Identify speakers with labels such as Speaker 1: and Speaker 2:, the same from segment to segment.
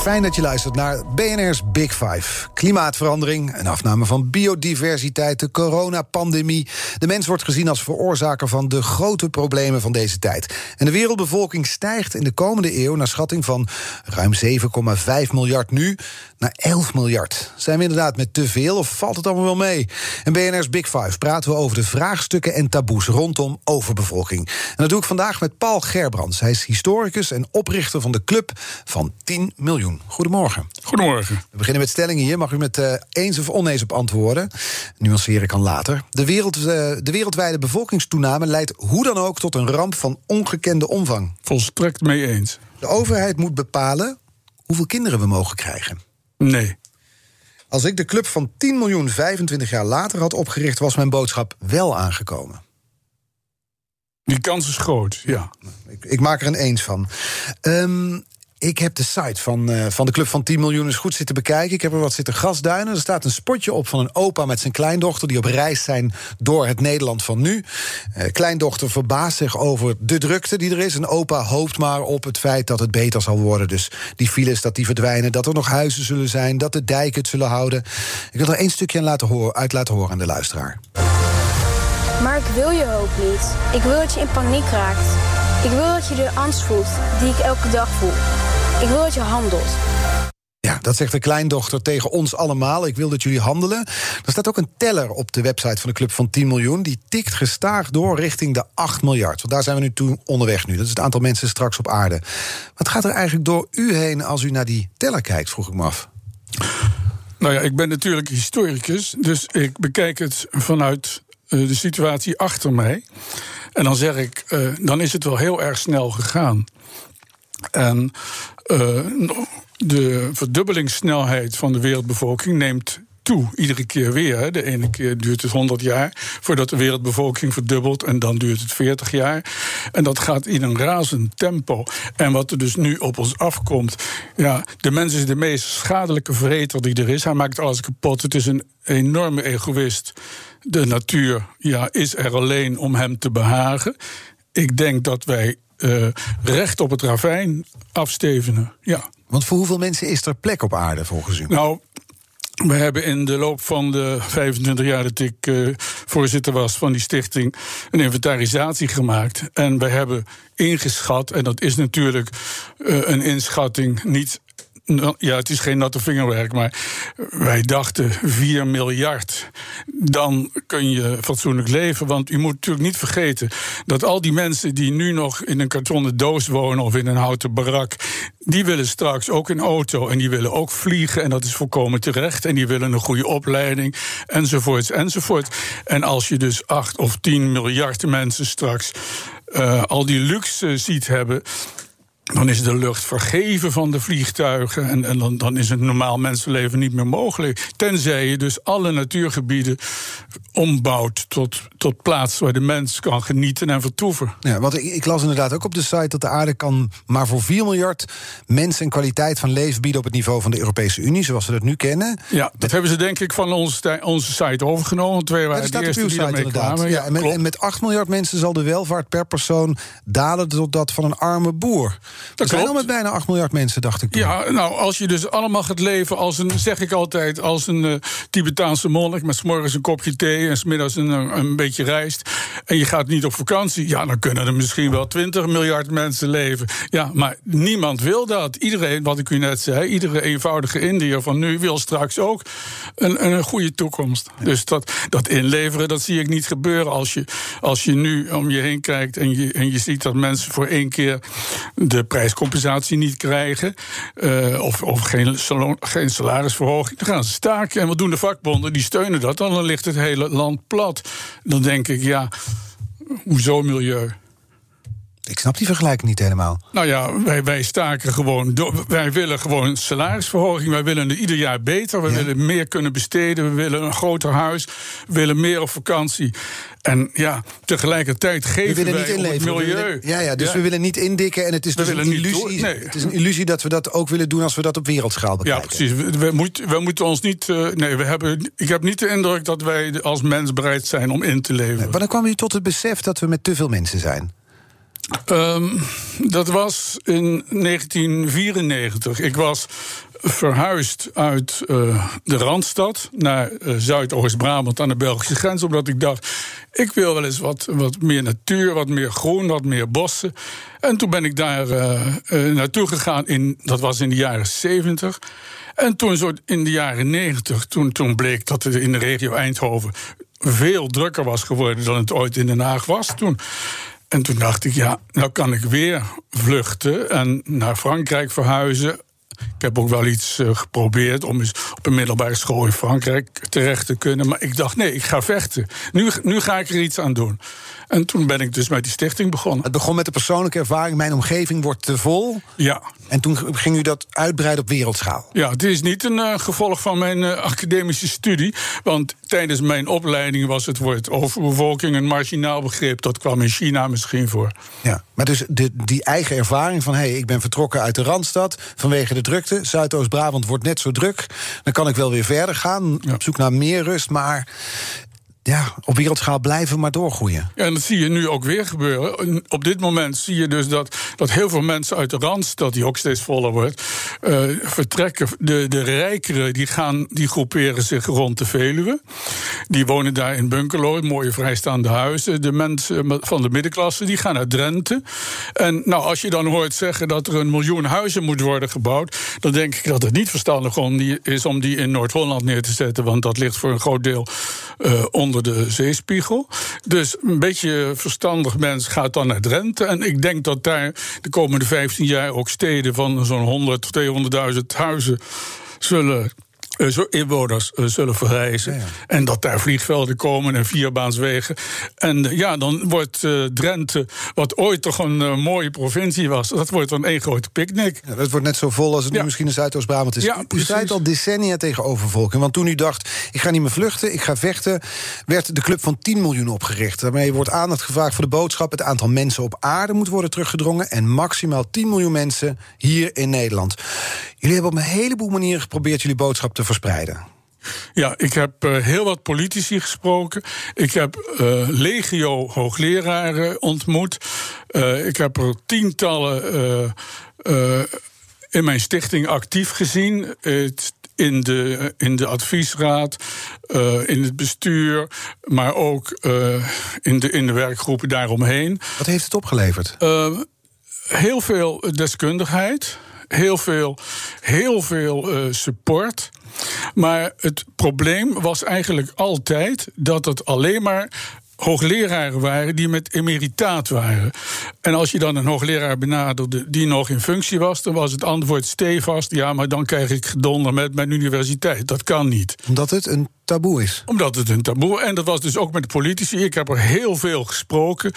Speaker 1: Fijn dat je luistert naar BNR's Big Five. Klimaatverandering, een afname van biodiversiteit, de coronapandemie. De mens wordt gezien als veroorzaker van de grote problemen van deze tijd. En de wereldbevolking stijgt in de komende eeuw naar schatting van ruim 7,5 miljard nu naar 11 miljard. Zijn we inderdaad met te veel of valt het allemaal wel mee? In BNR's Big Five praten we over de vraagstukken en taboes rondom overbevolking. En dat doe ik vandaag met Paul Gerbrands. Hij is historicus en oprichter van de Club van 10 miljoen. Goedemorgen.
Speaker 2: Goedemorgen.
Speaker 1: We beginnen met stellingen hier. Mag u met uh, eens of oneens op antwoorden? Nuanceer ik aan later. De, wereld, uh, de wereldwijde bevolkingstoename leidt hoe dan ook tot een ramp van ongekende omvang.
Speaker 2: Volstrekt mee eens.
Speaker 1: De overheid moet bepalen hoeveel kinderen we mogen krijgen.
Speaker 2: Nee.
Speaker 1: Als ik de club van 10 miljoen 25 jaar later had opgericht, was mijn boodschap wel aangekomen.
Speaker 2: Die kans is groot, ja.
Speaker 1: Ik, ik maak er een eens van. Um, ik heb de site van, uh, van de Club van 10 miljoen eens goed zitten bekijken. Ik heb er wat zitten gasduinen. Er staat een spotje op van een opa met zijn kleindochter... die op reis zijn door het Nederland van nu. Uh, kleindochter verbaast zich over de drukte die er is. En opa hoopt maar op het feit dat het beter zal worden. Dus die files, dat die verdwijnen, dat er nog huizen zullen zijn... dat de dijken het zullen houden. Ik wil er één stukje aan laten horen, uit laten horen aan de luisteraar.
Speaker 3: Maar ik wil je hoop niet. Ik wil dat je in paniek raakt. Ik wil dat je de angst voelt die ik elke dag voel. Ik wil dat je handelt.
Speaker 1: Ja, dat zegt de kleindochter tegen ons allemaal. Ik wil dat jullie handelen. Er staat ook een teller op de website van de Club van 10 miljoen. Die tikt gestaag door richting de 8 miljard. Want daar zijn we nu toe onderweg nu. Dat is het aantal mensen straks op aarde. Wat gaat er eigenlijk door u heen als u naar die teller kijkt, vroeg ik me af.
Speaker 2: Nou ja, ik ben natuurlijk historicus. Dus ik bekijk het vanuit uh, de situatie achter mij. En dan zeg ik, uh, dan is het wel heel erg snel gegaan. En uh, de verdubbelingssnelheid van de wereldbevolking neemt toe, iedere keer weer. De ene keer duurt het 100 jaar voordat de wereldbevolking verdubbelt, en dan duurt het 40 jaar. En dat gaat in een razend tempo. En wat er dus nu op ons afkomt, ja, de mens is de meest schadelijke vreter die er is. Hij maakt alles kapot. Het is een enorme egoïst. De natuur ja, is er alleen om hem te behagen. Ik denk dat wij uh, recht op het ravijn afstevenen. Ja.
Speaker 1: Want voor hoeveel mensen is er plek op aarde volgens u?
Speaker 2: Nou, we hebben in de loop van de 25 jaar dat ik uh, voorzitter was van die stichting een inventarisatie gemaakt. En we hebben ingeschat, en dat is natuurlijk uh, een inschatting niet ja, het is geen natte vingerwerk, maar wij dachten 4 miljard. Dan kun je fatsoenlijk leven. Want u moet natuurlijk niet vergeten dat al die mensen die nu nog in een kartonnen doos wonen of in een houten barak, die willen straks ook een auto en die willen ook vliegen. En dat is volkomen terecht. En die willen een goede opleiding, enzovoorts, enzovoort. En als je dus 8 of 10 miljard mensen straks uh, al die luxe ziet hebben dan is de lucht vergeven van de vliegtuigen. En, en dan, dan is het normaal mensenleven niet meer mogelijk. Tenzij je dus alle natuurgebieden ombouwt tot, tot plaats waar de mens kan genieten en vertoeven.
Speaker 1: Ja, want ik, ik, las inderdaad ook op de site dat de aarde kan maar voor 4 miljard mensen een kwaliteit van leven bieden op het niveau van de Europese Unie, zoals we dat nu kennen.
Speaker 2: Ja, dat hebben ze denk ik van onze, onze site overgenomen. Twee waren de eerste die daarmee kwamen.
Speaker 1: Ja, en, met, en met 8 miljard mensen zal de welvaart per persoon dalen tot dat van een arme boer. Dat zijn al met bijna 8 miljard mensen, dacht ik. Toen.
Speaker 2: Ja, nou, als je dus allemaal gaat leven als een, zeg ik altijd, als een uh, Tibetaanse monnik met s'morgens een kopje thee en smiddags een, een beetje rijst. En je gaat niet op vakantie, ja, dan kunnen er misschien wel 20 miljard mensen leven. Ja, maar niemand wil dat. Iedereen, wat ik u net zei, iedere eenvoudige Indiër van nu wil straks ook een, een goede toekomst. Dus dat, dat inleveren, dat zie ik niet gebeuren als je, als je nu om je heen kijkt en je, en je ziet dat mensen voor één keer de prijscompensatie niet krijgen. Uh, of of geen, salon, geen salarisverhoging. Dan gaan ze staken. En wat doen de vakbonden? Die steunen dat. Dan ligt het hele land plat. Dan denk ik, ja, hoezo milieu?
Speaker 1: Ik snap die vergelijking niet helemaal.
Speaker 2: Nou ja, wij, wij staken gewoon. door. Wij willen gewoon salarisverhoging. Wij willen ieder jaar beter. We willen meer kunnen besteden. We willen een groter huis. We willen meer op vakantie. En ja, tegelijkertijd geven
Speaker 1: we
Speaker 2: wij
Speaker 1: niet
Speaker 2: het milieu.
Speaker 1: willen- ja, ja, dus we willen niet indikken. En het is
Speaker 2: We
Speaker 1: dus een illusie.
Speaker 2: nee.
Speaker 1: Het is een illusie dat we dat ook willen doen als we dat op wereldschaal
Speaker 2: Ja,
Speaker 1: bekijken.
Speaker 2: precies. We, we, moet- we moeten ons niet. eh, nee, we hebben, ik heb niet de indruk dat wij als mens bereid zijn om in te leveren.
Speaker 1: Wanneer kwam u tot het besef dat we met te veel mensen zijn?
Speaker 2: Ehm, dat was in 1994. Ik was verhuisd uit eh, de Randstad naar eh, Zuidoost-Brabant aan de Belgische grens. Omdat ik dacht, ik wil wel eens wat, wat meer natuur, wat meer groen, wat meer bossen. En toen ben ik daar eh, naartoe gegaan, in, dat was in de jaren 70. En toen zo in de jaren 90, toen, toen bleek dat het in de regio Eindhoven veel drukker was geworden dan het ooit in Den Haag was toen. En toen dacht ik, ja, nou kan ik weer vluchten en naar Frankrijk verhuizen. Ik heb ook wel iets eh, geprobeerd om eens op een middelbare school in Frankrijk terecht te kunnen. Maar ik dacht, nee, ik ga vechten. Nu, nu ga ik er iets aan doen. En toen ben ik dus met die stichting begonnen.
Speaker 1: Het begon met de persoonlijke ervaring. Mijn omgeving wordt te vol.
Speaker 2: Ja,
Speaker 1: En toen ging u dat uitbreiden op wereldschaal.
Speaker 2: Ja, het is niet een eh, gevolg van mijn eh, academische studie. Want tijdens mijn opleiding was het woord overbevolking een marginaal begrip. Dat kwam in China misschien voor.
Speaker 1: Ja. Maar dus de, die eigen ervaring van... hé, hey, ik ben vertrokken uit de Randstad vanwege de drukte. Zuidoost-Brabant wordt net zo druk. Dan kan ik wel weer verder gaan,
Speaker 2: Ja.
Speaker 1: op zoek naar meer rust. Maar ja, op wereldschaal blijven maar doorgroeien.
Speaker 2: En dat zie je nu ook weer gebeuren. En Op dit moment zie je dus dat, dat heel veel mensen uit de Randstad, die ook steeds voller wordt, eh, vertrekken. De, de rijkeren die, gaan, die groeperen zich rond de Veluwe. Die wonen daar in bungalow, mooie vrijstaande huizen. De mensen van de middenklasse die gaan naar Drenthe. En nou, als je dan hoort zeggen dat er een miljoen huizen moet worden gebouwd, dan denk ik dat het niet verstandig is om die in Noord-Holland neer te zetten. Want dat ligt voor een groot deel eh, onder de zeespiegel. Dus een beetje verstandig mens gaat dan naar Drenthe. En ik denk dat daar de komende 15 jaar ook steden van zo'n 100 tot 200.000 huizen zullen. Eh, zo inwoners eh, zullen verrijzen. En dat daar vliegvelden komen en vierbaanswegen. En eh, ja, dan wordt Drenthe, wat ooit toch een mooie provincie was, dat wordt dan één grote picknick.
Speaker 1: Ja, dat wordt net zo vol als het nu misschien in Zuidoost-Brabant is.
Speaker 2: Ja,
Speaker 1: u strijdt al decennia tegen overvolking. Want toen u dacht, ik ga niet meer vluchten, ik ga vechten... werd de club van 10 miljoen opgericht. Daarmee wordt aandacht gevraagd voor de boodschap... het aantal mensen op aarde moet worden teruggedrongen... en maximaal 10 miljoen mensen hier in Nederland. Jullie hebben op een heleboel manieren geprobeerd... jullie boodschap te verspreiden.
Speaker 2: Ja, ik heb eh, heel wat politici gesproken. Ik heb eh, legio hoogleraren ontmoet. Eh, ik heb er tientallen in mijn stichting actief gezien. In de, in de adviesraad, in het bestuur, maar ook in, de, in de werkgroepen daaromheen.
Speaker 1: Wat heeft het opgeleverd?
Speaker 2: Heel veel deskundigheid. Heel veel, heel veel eh, support. Maar het probleem was eigenlijk altijd dat het alleen maar hoogleraren waren die met emeritaat waren. En als je dan een hoogleraar benaderde die nog in functie was, dan was het antwoord stevast: ja, maar dan krijg ik gedonder met mijn universiteit. Dat kan niet
Speaker 1: Omdat het een taboe is.
Speaker 2: omdat het een taboe En dat was dus ook met de politici. Ik heb er heel veel gesproken.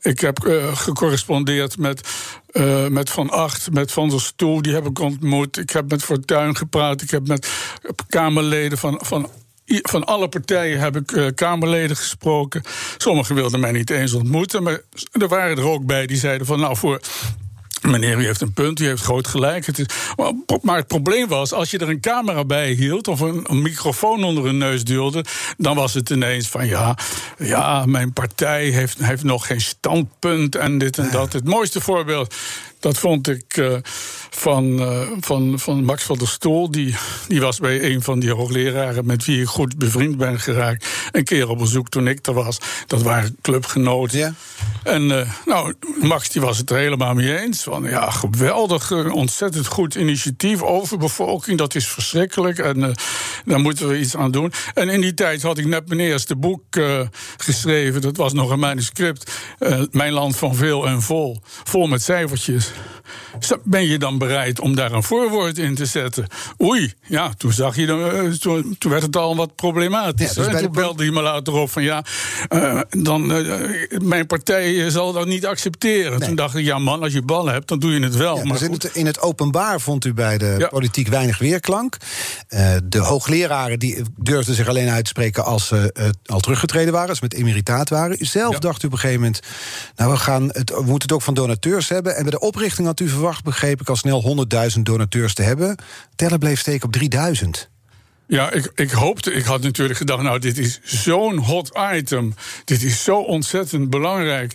Speaker 2: Ik heb eh, gecorrespondeerd met, eh, met Van Acht, met Van der Stoel. Die heb ik ontmoet. Ik heb met Fortuyn gepraat. Ik heb met Kamerleden van. van van alle partijen heb ik eh, Kamerleden gesproken. Sommigen wilden mij niet eens ontmoeten. Maar er waren er ook bij die zeiden van... nou, voor Meneer, u heeft een punt, u heeft groot gelijk. Het is, maar, maar het probleem was, als je er een camera bij hield... of een, een microfoon onder hun neus duwde... dan was het ineens van, ja, ja mijn partij heeft, heeft nog geen standpunt... en dit en dat. Het mooiste voorbeeld, dat vond ik eh, van, eh, van, van Max van der Stoel. Die, die was bij een van die hoogleraren... met wie ik goed bevriend ben geraakt. Een keer op bezoek toen ik er was. Dat waren clubgenoten.
Speaker 1: Ja.
Speaker 2: En eh, nou, Max die was het er helemaal mee eens. Van ja, geweldig, ontzettend goed initiatief. Overbevolking, dat is verschrikkelijk. En daar moeten we iets aan doen. En in die tijd had ik net mijn eerste boek geschreven. Dat was nog een manuscript. Mijn land van veel en vol. Vol met cijfertjes. Ben je dan bereid om daar een voorwoord in te zetten? Oei, ja, toen zag je, uh, toen, toen, werd het al wat problematisch. Ja, dus toen belde hij me later op van ja, uh, dan, uh, mijn partij zal dat niet accepteren. Toen dacht ik, ja man, als je ballen hebt, dan doe je het wel.
Speaker 1: Ja, maar dus in het, in het, openbaar vond u bij de ja. politiek weinig weerklank. de hoogleraren die durfden zich alleen uitspreken als ze al teruggetreden waren, als met emeritaat waren. U zelf dacht u op een gegeven moment, nou we, gaan het, we moeten het ook van donateurs hebben. En bij de oprichting u verwacht, begreep ik, al snel 100.000 donateurs te hebben. Teller bleef steken op 3000.
Speaker 2: Ja, ik, ik hoopte, ik had natuurlijk gedacht, nou, dit is zo'n hot item. Dit is zo ontzettend belangrijk.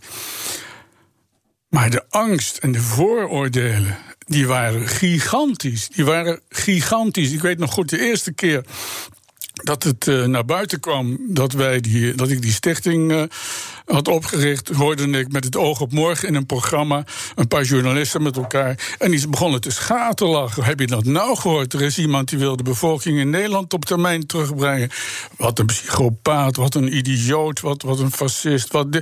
Speaker 2: Maar de angst en de vooroordelen, die waren gigantisch. Die waren gigantisch. Ik weet nog goed, de eerste keer dat het uh, naar buiten kwam dat, wij die, dat ik die stichting uh, had opgericht, hoorde ik met het oog op morgen in een programma een paar journalisten met elkaar. En die begonnen te schaterlachen. Heb je dat nou gehoord? Er is iemand die wil de bevolking in Nederland op termijn terugbrengen. Wat een psychopaat, wat een idioot, wat, wat een fascist. Wat.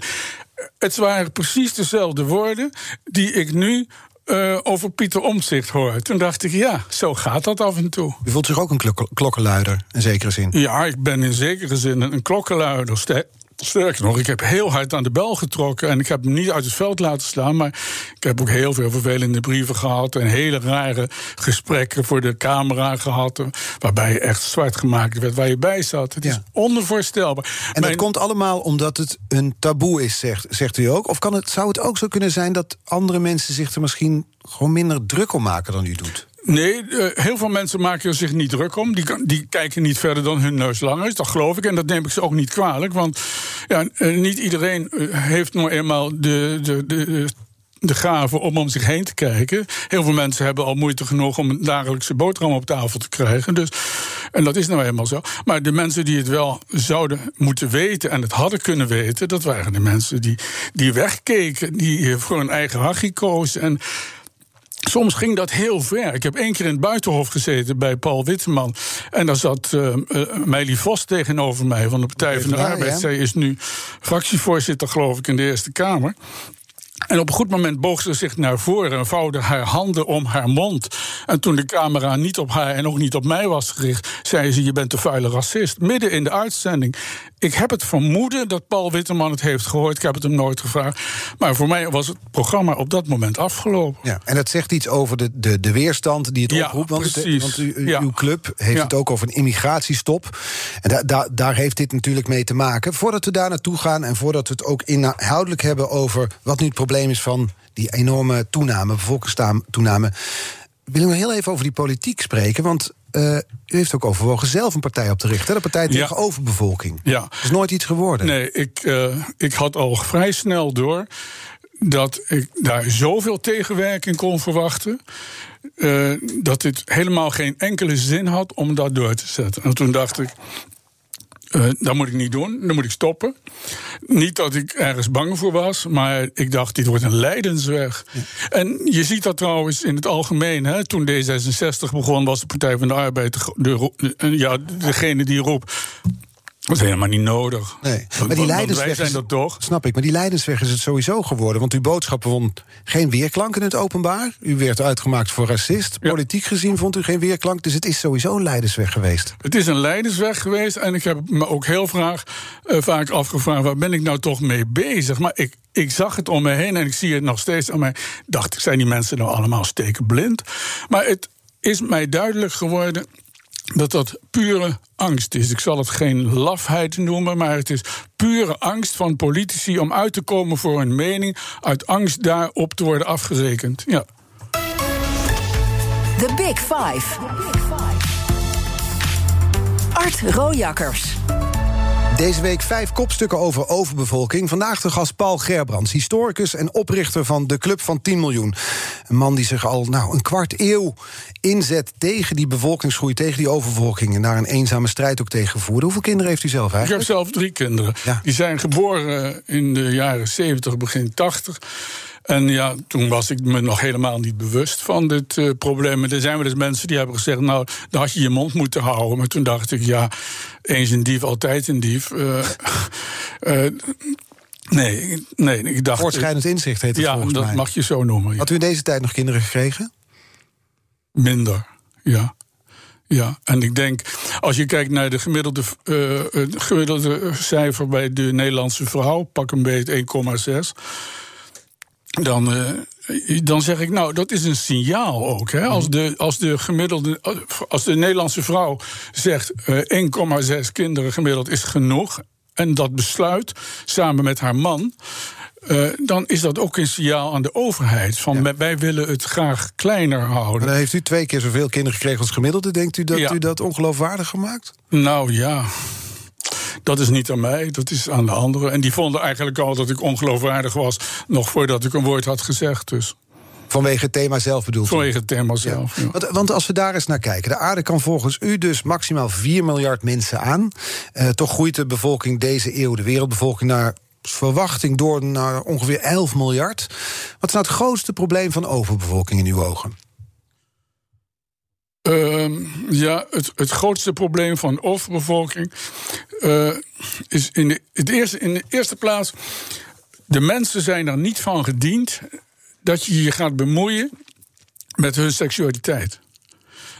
Speaker 2: Het waren precies dezelfde woorden die ik nu uh, over Pieter Omtzigt hoor. Toen dacht ik, ja, zo gaat dat af en toe.
Speaker 1: U voelt zich ook een klok klokkenluider, in zekere zin?
Speaker 2: Ja, ik ben in zekere zin een klokkenluider. Sterker nog, ik heb heel hard aan de bel getrokken. En ik heb hem niet uit het veld laten slaan. Maar ik heb ook heel veel vervelende brieven gehad. En hele rare gesprekken voor de camera gehad. Waarbij je echt zwart gemaakt werd waar je bij zat. Het is onvoorstelbaar.
Speaker 1: En dat komt allemaal omdat het een taboe is, zegt, zegt u ook? Of kan het, zou het ook zo kunnen zijn dat andere mensen zich er misschien gewoon minder druk om maken dan u doet?
Speaker 2: Nee, uh, heel veel mensen maken er zich niet druk om. Die, die kijken niet verder dan hun neus lang is. Dat geloof ik. En dat neem ik ze ook niet kwalijk. Want ja, uh, niet iedereen uh, heeft nou eenmaal de, de, de, de gave om om zich heen te kijken. Heel veel mensen hebben al moeite genoeg om een dagelijkse boterham op tafel te krijgen. Dus, en dat is nou eenmaal zo. Maar de mensen die het wel zouden moeten weten en het hadden kunnen weten, dat waren de mensen die, die wegkeken, die voor hun eigen hachie kozen. En Soms ging dat heel ver. Ik heb één keer in het buitenhof gezeten bij Paul Witteman. En daar zat uh, uh, Meili Vos tegenover mij van de Partij van de Arbeid. Zij is nu fractievoorzitter, geloof ik, in de Eerste Kamer. En op een goed moment boog ze zich naar voren en vouwde haar handen om haar mond. En toen de camera niet op haar en ook niet op mij was gericht, zei ze: Je bent een vuile racist. Midden in de uitzending. Ik heb het vermoeden dat Paul Witteman het heeft gehoord. Ik heb het hem nooit gevraagd. Maar voor mij was het programma op dat moment afgelopen.
Speaker 1: Ja, en dat zegt iets over de, de, de weerstand die het ja, oproept. Want, het, want u, ja. uw club heeft ja. het ook over een immigratiestop. En da, da, daar heeft dit natuurlijk mee te maken. Voordat we daar naartoe gaan en voordat we het ook inhoudelijk hebben over wat nu het probleem is van die enorme toename, bevolkingstoename. Wil ik nog heel even over die politiek spreken? Want uh, u heeft ook overwogen zelf een partij op te richten. De Partij tegen ja. Overbevolking. Ja. Dat is nooit iets geworden.
Speaker 2: Nee, ik, uh, ik had al vrij snel door dat ik daar zoveel tegenwerking kon verwachten. Uh, dat dit helemaal geen enkele zin had om dat door te zetten. En toen dacht ik. Uh, dat moet ik niet doen, dan moet ik stoppen. Niet dat ik ergens bang voor was, maar ik dacht, dit wordt een leidensweg. Ja. En je ziet dat trouwens in het algemeen. Hè, toen D66 begon, was de Partij van de Arbeid de, de, ja, degene die roept. Dat is helemaal niet nodig.
Speaker 1: Nee, maar die leidensweg
Speaker 2: zijn dat toch?
Speaker 1: Snap ik, maar die leidensweg is het sowieso geworden. Want uw boodschap vond geen weerklank in het openbaar. U werd uitgemaakt voor racist. Politiek gezien vond u geen weerklank. Dus het is sowieso een leidensweg geweest.
Speaker 2: Het is een leidensweg geweest. En ik heb me ook heel vraag, uh, vaak afgevraagd... waar ben ik nou toch mee bezig? Maar ik, ik zag het om me heen en ik zie het nog steeds aan mij. Dacht ik, zijn die mensen nou allemaal stekenblind? Maar het is mij duidelijk geworden dat dat pure angst is. Ik zal het geen lafheid noemen, maar het is pure angst van politici om uit te komen voor hun mening, uit angst daarop te worden afgerekend. Ja.
Speaker 4: The Big Five. Art Rojakkers.
Speaker 1: Deze week vijf kopstukken over overbevolking. Vandaag de gast Paul Gerbrands, historicus en oprichter van de Club van 10 miljoen. Een man die zich al nou, een kwart eeuw inzet tegen die bevolkingsgroei, tegen die overbevolking... en daar een eenzame strijd ook tegen voerde. Hoeveel kinderen heeft u zelf eigenlijk?
Speaker 2: Ik heb zelf drie kinderen. Ja. Die zijn geboren in de jaren 70, begin 80... En ja, toen was ik me nog helemaal niet bewust van dit uh, probleem. En er zijn wel eens mensen die hebben gezegd: Nou, dan had je je mond moeten houden. Maar toen dacht ik: Ja, eens een dief, altijd een dief. Uh, uh, Nee, nee, ik dacht...
Speaker 1: Voortschrijdend inzicht heet het
Speaker 2: ja,
Speaker 1: volgens
Speaker 2: dat
Speaker 1: mij.
Speaker 2: mag je zo noemen. ja.
Speaker 1: Had u in deze tijd nog kinderen gekregen?
Speaker 2: Minder, ja. Ja, en ik denk, als je kijkt naar de gemiddelde, eh, gemiddelde cijfer bij de Nederlandse vrouw, pak een beetje 1,6. Dan, eh, dan zeg ik, nou, dat is een signaal ook. Hè? Als, de, als, de gemiddelde, als de Nederlandse vrouw zegt eh 1,6 kinderen gemiddeld is genoeg. En dat besluit samen met haar man. eh, dan is dat ook een signaal aan de overheid. Van wij willen het graag kleiner houden.
Speaker 1: Maar dan heeft u twee keer zoveel kinderen gekregen als gemiddelde. Denkt u dat
Speaker 2: Ja.
Speaker 1: u dat ongeloofwaardig gemaakt?
Speaker 2: Nou ja. Dat is niet aan mij, dat is aan de anderen. En die vonden eigenlijk al dat ik ongeloofwaardig was. nog voordat ik een woord had gezegd. Dus
Speaker 1: Vanwege het thema zelf bedoelt u?
Speaker 2: vanwege het thema zelf. ja.
Speaker 1: Want, want als we daar eens naar kijken. De aarde kan volgens u dus maximaal 4 miljard mensen aan. Eh, toch groeit de bevolking deze eeuw, de wereldbevolking, naar verwachting door naar ongeveer 11 miljard. Wat is nou het grootste probleem van overbevolking in uw ogen?
Speaker 2: Ehm, ja, het, het grootste probleem van overbevolking eh, is in de, het eerste, in de eerste plaats. De mensen zijn er niet van gediend dat je je gaat bemoeien met hun seksualiteit.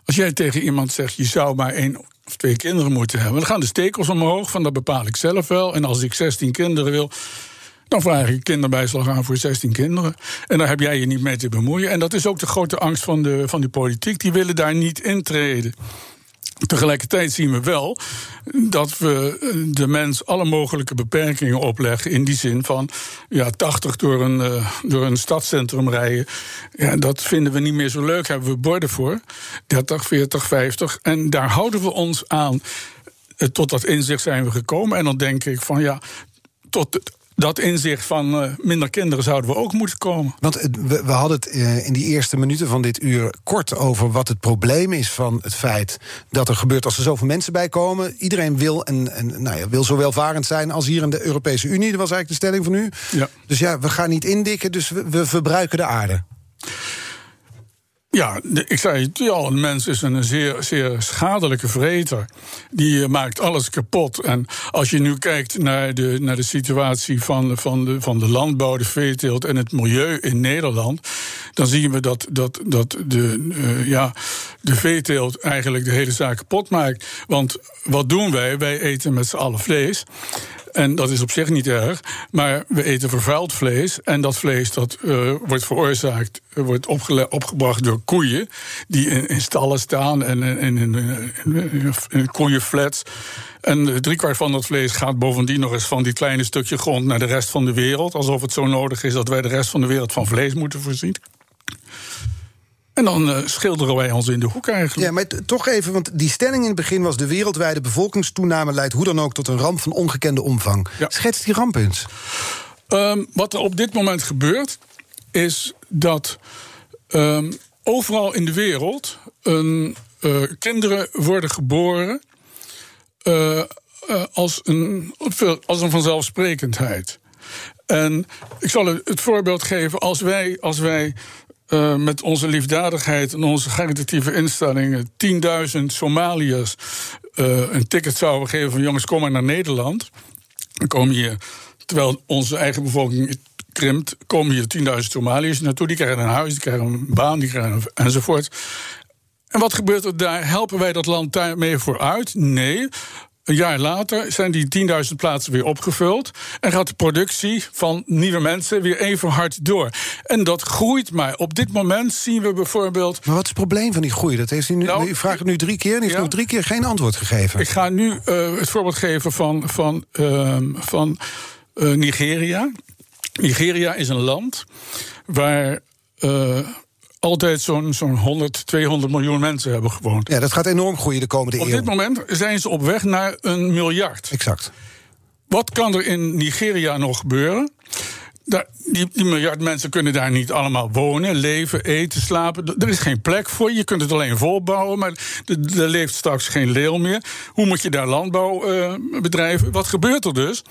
Speaker 2: Als jij tegen iemand zegt, je zou maar één of twee kinderen moeten hebben, dan gaan de stekels omhoog, van dat bepaal ik zelf wel. En als ik 16 kinderen wil, dan vraag ik kinderbijslag aan voor 16 kinderen. En daar heb jij je niet mee te bemoeien. En dat is ook de grote angst van de, van de politiek. Die willen daar niet intreden. Tegelijkertijd zien we wel dat we eh, de mens alle mogelijke beperkingen opleggen. In die zin van ja, 80 door een, eh, door een stadscentrum rijden. Ja, dat vinden we niet meer zo leuk. Hebben we borden voor. 30, 40, 50. En daar houden we ons aan. Eh, Tot dat inzicht zijn we gekomen. En dan denk ik van ja, tot dat inzicht van eh, minder kinderen zouden we ook moeten komen.
Speaker 1: Want we, we hadden het eh, in die eerste minuten van dit uur kort over wat het probleem is van het feit dat er gebeurt als er zoveel mensen bij komen. Iedereen wil, en, en, nou ja, wil zo welvarend zijn als hier in de Europese Unie. Dat was eigenlijk de stelling van u.
Speaker 2: Ja.
Speaker 1: Dus ja, we gaan niet indikken, dus we, we verbruiken de aarde.
Speaker 2: Ja, ik zei het al, een mens is een zeer, zeer schadelijke vreter. Die eh, maakt alles kapot. En als je nu kijkt naar de, naar de situatie van, van, de, van de landbouw, de veeteelt en het milieu in Nederland. dan zien we dat, dat, dat de, eh, ja, de veeteelt eigenlijk de hele zaak kapot maakt. Want wat doen wij? Wij eten met z'n allen vlees. En dat is op zich niet erg. Maar we eten vervuild vlees. En dat vlees dat, eh, wordt veroorzaakt, eh, wordt opgebracht door koeien. die in, in stallen staan en in, in, in, koeienflats. En driekwart van dat vlees gaat bovendien nog eens van die kleine stukje grond naar de rest van de wereld. Alsof het zo nodig is dat wij de rest van de wereld van vlees moeten voorzien. En dan eh, schilderen wij ons in de hoek eigenlijk.
Speaker 1: Ja, maar toch even, want die stelling in het begin was... de wereldwijde bevolkingstoename leidt hoe dan ook tot een ramp van ongekende omvang.
Speaker 2: Ja.
Speaker 1: Schets die ramp eens.
Speaker 2: Ehm, wat er op dit moment gebeurt, is dat ehm, overal in de wereld een, eh, kinderen worden geboren eh, als, een, als een vanzelfsprekendheid. En ik zal het voorbeeld geven, als wij, als wij eh, met onze liefdadigheid en onze caritatieve instellingen 10.000 Somaliërs eh, een ticket zouden geven van jongens, kom maar naar Nederland. Dan komen hier, terwijl onze eigen bevolking krimpt, komen hier 10.000 Somaliërs naartoe. Die krijgen een huis, die krijgen een baan, die krijgen enzovoort. En wat gebeurt er daar? Helpen wij dat land daarmee vooruit? Nee. Een jaar later zijn die 10.000 plaatsen weer opgevuld. En gaat de productie van nieuwe mensen weer even hard door. En dat groeit maar. Op dit moment zien we bijvoorbeeld.
Speaker 1: Maar wat is het probleem van die groei? Dat heeft u, nu,
Speaker 2: Nou,
Speaker 1: u vraagt het nu drie keer en heeft
Speaker 2: ja.
Speaker 1: nog drie keer geen antwoord gegeven.
Speaker 2: Ik ga nu eh, het voorbeeld geven van, van, ehm, van eh, Nigeria. Nigeria is een land waar eh, altijd zo'n zo'n 100, 200 miljoen mensen hebben gewoond.
Speaker 1: Ja, dat gaat enorm groeien de komende
Speaker 2: Op
Speaker 1: eeuw.
Speaker 2: dit moment zijn ze op weg naar een miljard.
Speaker 1: Exact.
Speaker 2: Wat kan er in Nigeria nog gebeuren? Daar, die, die miljard mensen kunnen daar niet allemaal wonen, leven, eten, slapen. Er is geen plek voor. Je kunt het alleen volbouwen, maar er er leeft straks geen leeuw meer. Hoe moet je daar landbouw eh, bedrijven? Wat gebeurt er dus?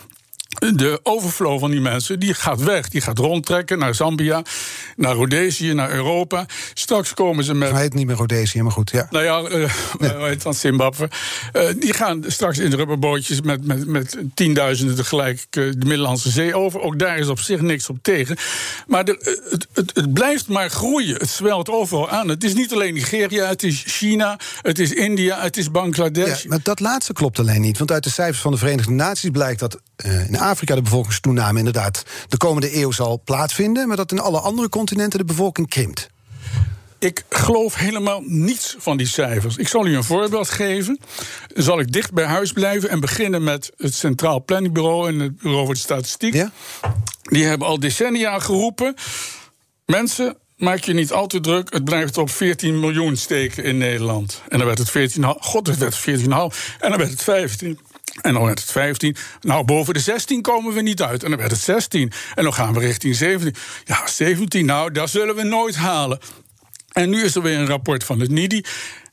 Speaker 2: De overflow van die mensen die gaat weg. Die gaat rondtrekken naar Zambia, naar Rhodesië, naar Europa. Straks komen ze met.
Speaker 1: Hij heet niet meer Rhodesië, maar goed, ja.
Speaker 2: Nou ja, uh, nee. heet dan Zimbabwe. Uh, die gaan straks in rubberbootjes met, met, met tienduizenden tegelijk de Middellandse Zee over. Ook daar is op zich niks op tegen. Maar de, het, het, het, blijft maar groeien. Het zwelt overal aan. Het is niet alleen Nigeria, het is China, het is India, het is Bangladesh.
Speaker 1: Ja, maar dat laatste klopt alleen niet. Want uit de cijfers van de Verenigde Naties blijkt dat in Afrika de bevolkingstoename inderdaad de komende eeuw zal plaatsvinden, maar dat in alle andere continenten de bevolking krimpt.
Speaker 2: Ik geloof helemaal niets van die cijfers. Ik zal u een voorbeeld geven. Zal ik dicht bij huis blijven en beginnen met het Centraal Planningbureau en het Bureau voor de Statistiek. Ja? Die hebben al decennia geroepen. Mensen, maak je niet al te druk. Het blijft op 14 miljoen steken in Nederland. En dan werd het 14,5. God, het werd 14,5. En dan werd het 15. En dan werd het 15. Nou, boven de 16 komen we niet uit. En dan werd het 16. En dan gaan we richting 17. Ja, 17, nou, dat zullen we nooit halen. En nu is er weer een rapport van het NIDI.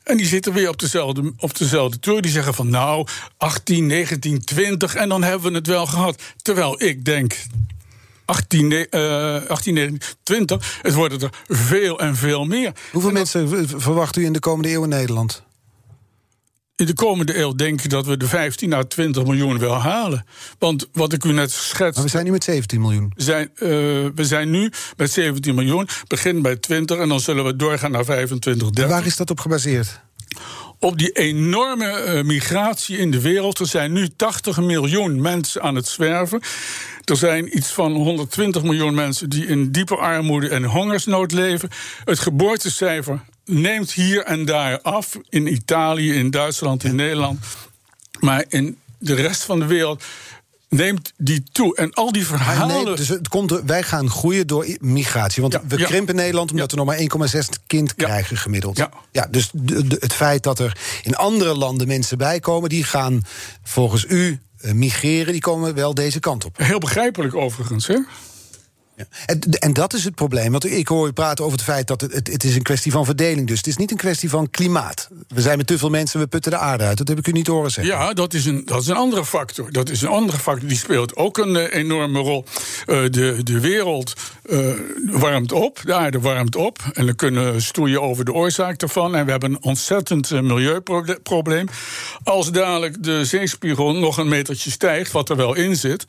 Speaker 2: En die zitten weer op dezelfde, op dezelfde tour. Die zeggen van nou, 18, 19, 20 en dan hebben we het wel gehad. Terwijl ik denk, 18, uh, 18 19, 20, het worden er veel en veel meer.
Speaker 1: Hoeveel mensen verwacht u in de komende eeuw in Nederland?
Speaker 2: In de komende eeuw denk ik dat we de 15 à 20 miljoen wel halen. Want wat ik u net schets.
Speaker 1: Maar we zijn nu met 17 miljoen.
Speaker 2: We zijn, uh, we zijn nu met 17 miljoen, begin bij 20 en dan zullen we doorgaan naar 25, 30.
Speaker 1: En waar is dat op gebaseerd?
Speaker 2: Op die enorme uh, migratie in de wereld. Er zijn nu 80 miljoen mensen aan het zwerven. Er zijn iets van 120 miljoen mensen die in diepe armoede en hongersnood leven. Het geboortecijfer neemt hier en daar af. In Italië, in Duitsland, in Nederland. Maar in de rest van de wereld neemt die toe. En al die verhalen. Nee,
Speaker 1: dus het komt, wij gaan groeien door migratie. Want we ja. krimpen Nederland omdat we nog maar 1,6 kind krijgen gemiddeld. Ja, ja dus het feit dat er in andere landen mensen bijkomen, die gaan volgens u eh, migreren, die komen wel deze kant op.
Speaker 2: Heel begrijpelijk overigens, hè?
Speaker 1: En, en, dat is het probleem. Want ik hoor u praten over het feit dat het, het, is een kwestie van verdeling. Dus het is niet een kwestie van klimaat. We zijn met te veel mensen, we putten de aarde uit. Dat heb ik u niet horen zeggen.
Speaker 2: Ja, dat is een, dat is een andere factor. Dat is een andere factor. Die speelt ook een uh, enorme rol. Uh, de, de wereld uh, warmt op, de aarde warmt op. En we kunnen stoeien over de oorzaak daarvan. En we hebben een ontzettend milieuprobleem. Als dadelijk de zeespiegel nog een metertje stijgt, wat er wel in zit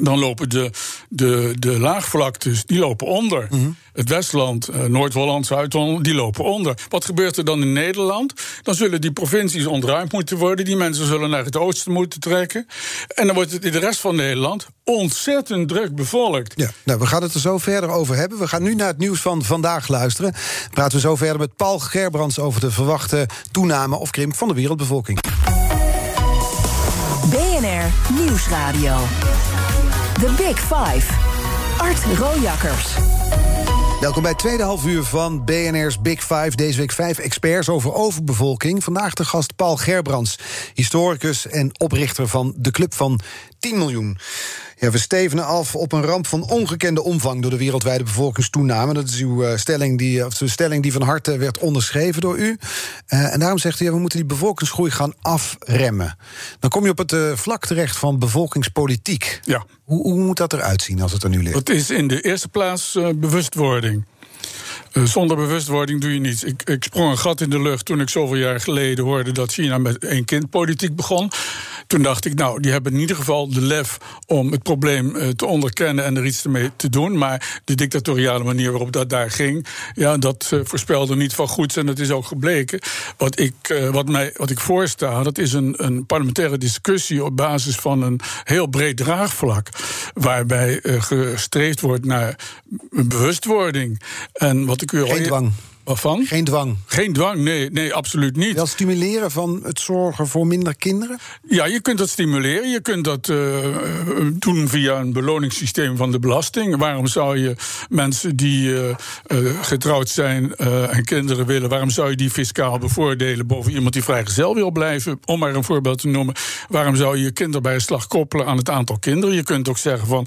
Speaker 2: dan lopen de, de, de laagvlaktes die lopen onder. Mm Het Westland, uh, Noord-Holland, Zuid-Holland, die lopen onder. Wat gebeurt er dan in Nederland? Dan zullen die provincies ontruimd moeten worden. Die mensen zullen naar het oosten moeten trekken. En dan wordt het in de rest van Nederland ontzettend druk bevolkt.
Speaker 1: Ja, nou, we gaan het er zo verder over hebben. We gaan nu naar het nieuws van vandaag luisteren. Praten we zo verder met Paul Gerbrands over de verwachte toename of krimp van de wereldbevolking.
Speaker 4: BNR Nieuwsradio. The Big Five. Art Rojakkers.
Speaker 1: Welkom bij het tweede half uur van BNR's Big Five. Deze week vijf experts over overbevolking. Vandaag de gast Paul Gerbrands, historicus en oprichter van de Club van 10 miljoen. Ja, we stevenen af op een ramp van ongekende omvang door de wereldwijde bevolkingstoename. Dat is uw uh, stelling, die, of de stelling die van harte werd onderschreven door u. Uh, en daarom zegt u, ja, we moeten die bevolkingsgroei gaan afremmen. Dan kom je op het uh, vlak terecht van bevolkingspolitiek.
Speaker 2: Ja.
Speaker 1: Hoe, hoe moet dat eruit zien als het er nu ligt?
Speaker 2: Het is in de eerste plaats bewustwording. Zonder bewustwording doe je niets. Ik, ik, sprong een gat in de lucht toen ik zoveel jaar geleden hoorde dat China met één kind politiek begon. Toen dacht ik, nou, die hebben in ieder geval de lef om het probleem uh, te onderkennen en er iets mee te doen. Maar de dictatoriale manier waarop dat daar ging, ja, dat uh, voorspelde niet van goeds en dat is ook gebleken. Wat ik, wat mij, wat ik voorsta, dat is een, een parlementaire discussie op basis van een heel breed draagvlak. Waarbij gestreefd wordt naar bewustwording. En wat ik u
Speaker 1: Geen dwang.
Speaker 2: Waarvan?
Speaker 1: Geen dwang.
Speaker 2: Geen dwang, nee, nee, absoluut niet.
Speaker 1: Wel stimuleren van het zorgen voor minder kinderen?
Speaker 2: Ja, je kunt dat stimuleren. Je kunt dat uh, doen via een beloningssysteem van de belasting. Waarom zou je mensen die uh, getrouwd zijn en kinderen willen, waarom zou je die fiscaal bevoordelen boven iemand die vrijgezel wil blijven? Om maar een voorbeeld te noemen. Waarom zou je je kinderbijslag koppelen aan het aantal kinderen? Je kunt ook zeggen van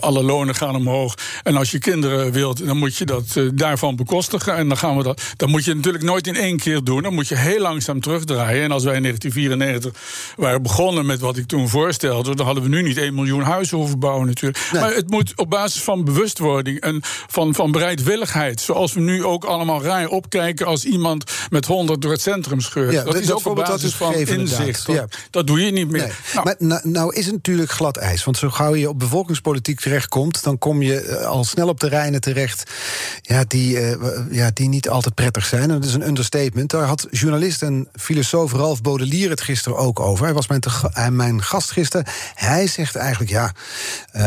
Speaker 2: alle lonen gaan omhoog. En als je kinderen wilt, dan moet je dat daarvan bekostigen. En dan gaan we dat. Dan moet je natuurlijk nooit in één keer doen. Dan moet je heel langzaam terugdraaien. En als wij in 1994 waren begonnen met wat ik toen voorstelde, dan hadden we nu niet 1 miljoen huizen hoeven bouwen natuurlijk. Maar het moet op basis van bewustwording en van, van bereidwilligheid. Zoals we nu ook allemaal raar opkijken als iemand met 100 door het centrum scheurt.
Speaker 1: Ja,
Speaker 2: dat,
Speaker 1: dat
Speaker 2: is ook op basis van
Speaker 1: gegeven,
Speaker 2: inzicht.
Speaker 1: inderdaad.
Speaker 2: Dat, doe je niet meer.
Speaker 1: Nee.
Speaker 2: Nou,
Speaker 1: Maar nou, nou is het natuurlijk glad ijs. Want zo gauw je op bevolkingspolitiek terechtkomt... dan kom je eh, al snel op terreinen terecht... Ja, die, eh, ja, die niet altijd prettig zijn. En dat is een understatement. Daar had journalist en filosoof Ralf Baudelaire het gisteren ook over. Hij was mijn, eh, mijn gast gisteren. Hij zegt eigenlijk, ja, eh,